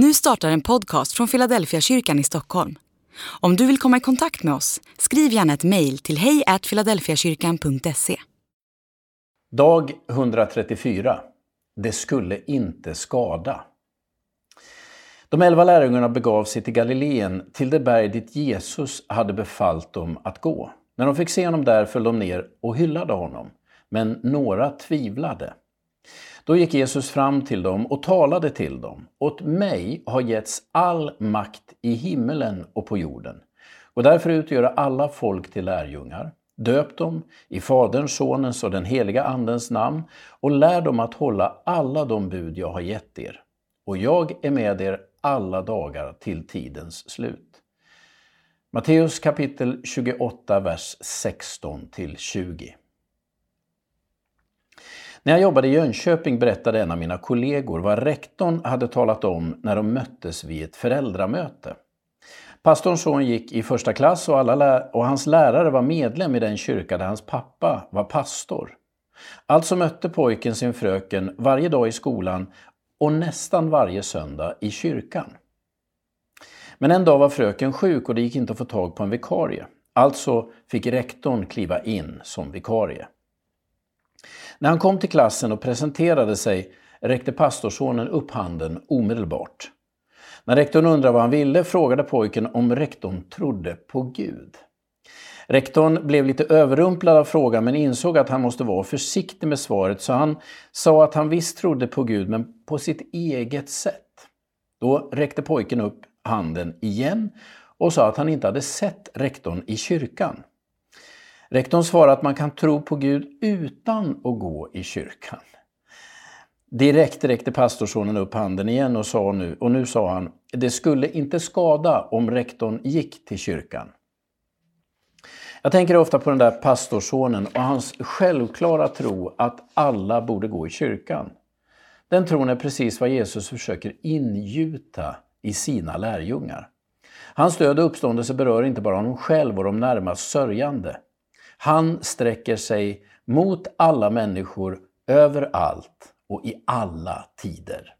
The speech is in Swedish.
Nu startar en podcast från Philadelphia kyrkan i Stockholm. Om du vill komma i kontakt med oss, skriv gärna ett mejl till hejfiladelfiakyrkan.se. Dag 134. Det skulle inte skada. De elva lärjungarna begav sig till Galileen, till det berg dit Jesus hade befallt dem att gå. När de fick se honom där föll de ner och hyllade honom, men några tvivlade. Då gick Jesus fram till dem och talade till dem. Åt mig har getts all makt i himmelen och på jorden. Och därför utgöra alla folk till lärjungar. Döp dem i Faderns, Sonens och den heliga Andens namn och lär dem att hålla alla de bud jag har gett er. Och jag är med er alla dagar till tidens slut. Matteus kapitel 28, vers 16 20. När jag jobbade i Jönköping berättade en av mina kollegor vad rektorn hade talat om när de möttes vid ett föräldramöte. Pastorns son gick i första klass och, alla och hans lärare var medlem i den kyrka där hans pappa var pastor. Alltså mötte pojken sin fröken varje dag i skolan och nästan varje söndag i kyrkan. Men en dag var fröken sjuk och det gick inte att få tag på en vikarie. Alltså fick rektorn kliva in som vikarie. När han kom till klassen och presenterade sig räckte pastorsonen upp handen omedelbart. När rektorn undrade vad han ville frågade pojken om rektorn trodde på Gud. Rektorn blev lite överrumplad av frågan men insåg att han måste vara försiktig med svaret så han sa att han visst trodde på Gud men på sitt eget sätt. Då räckte pojken upp handen igen och sa att han inte hade sett rektorn i kyrkan. Rektorn svarade att man kan tro på Gud utan att gå i kyrkan. Direkt räckte pastorsonen upp handen igen och, sa nu, och nu sa han, det skulle inte skada om rektorn gick till kyrkan. Jag tänker ofta på den där pastorsonen och hans självklara tro att alla borde gå i kyrkan. Den tron är precis vad Jesus försöker ingjuta i sina lärjungar. Hans död och uppståndelse berör inte bara honom själv och de närmast sörjande. Han sträcker sig mot alla människor överallt och i alla tider.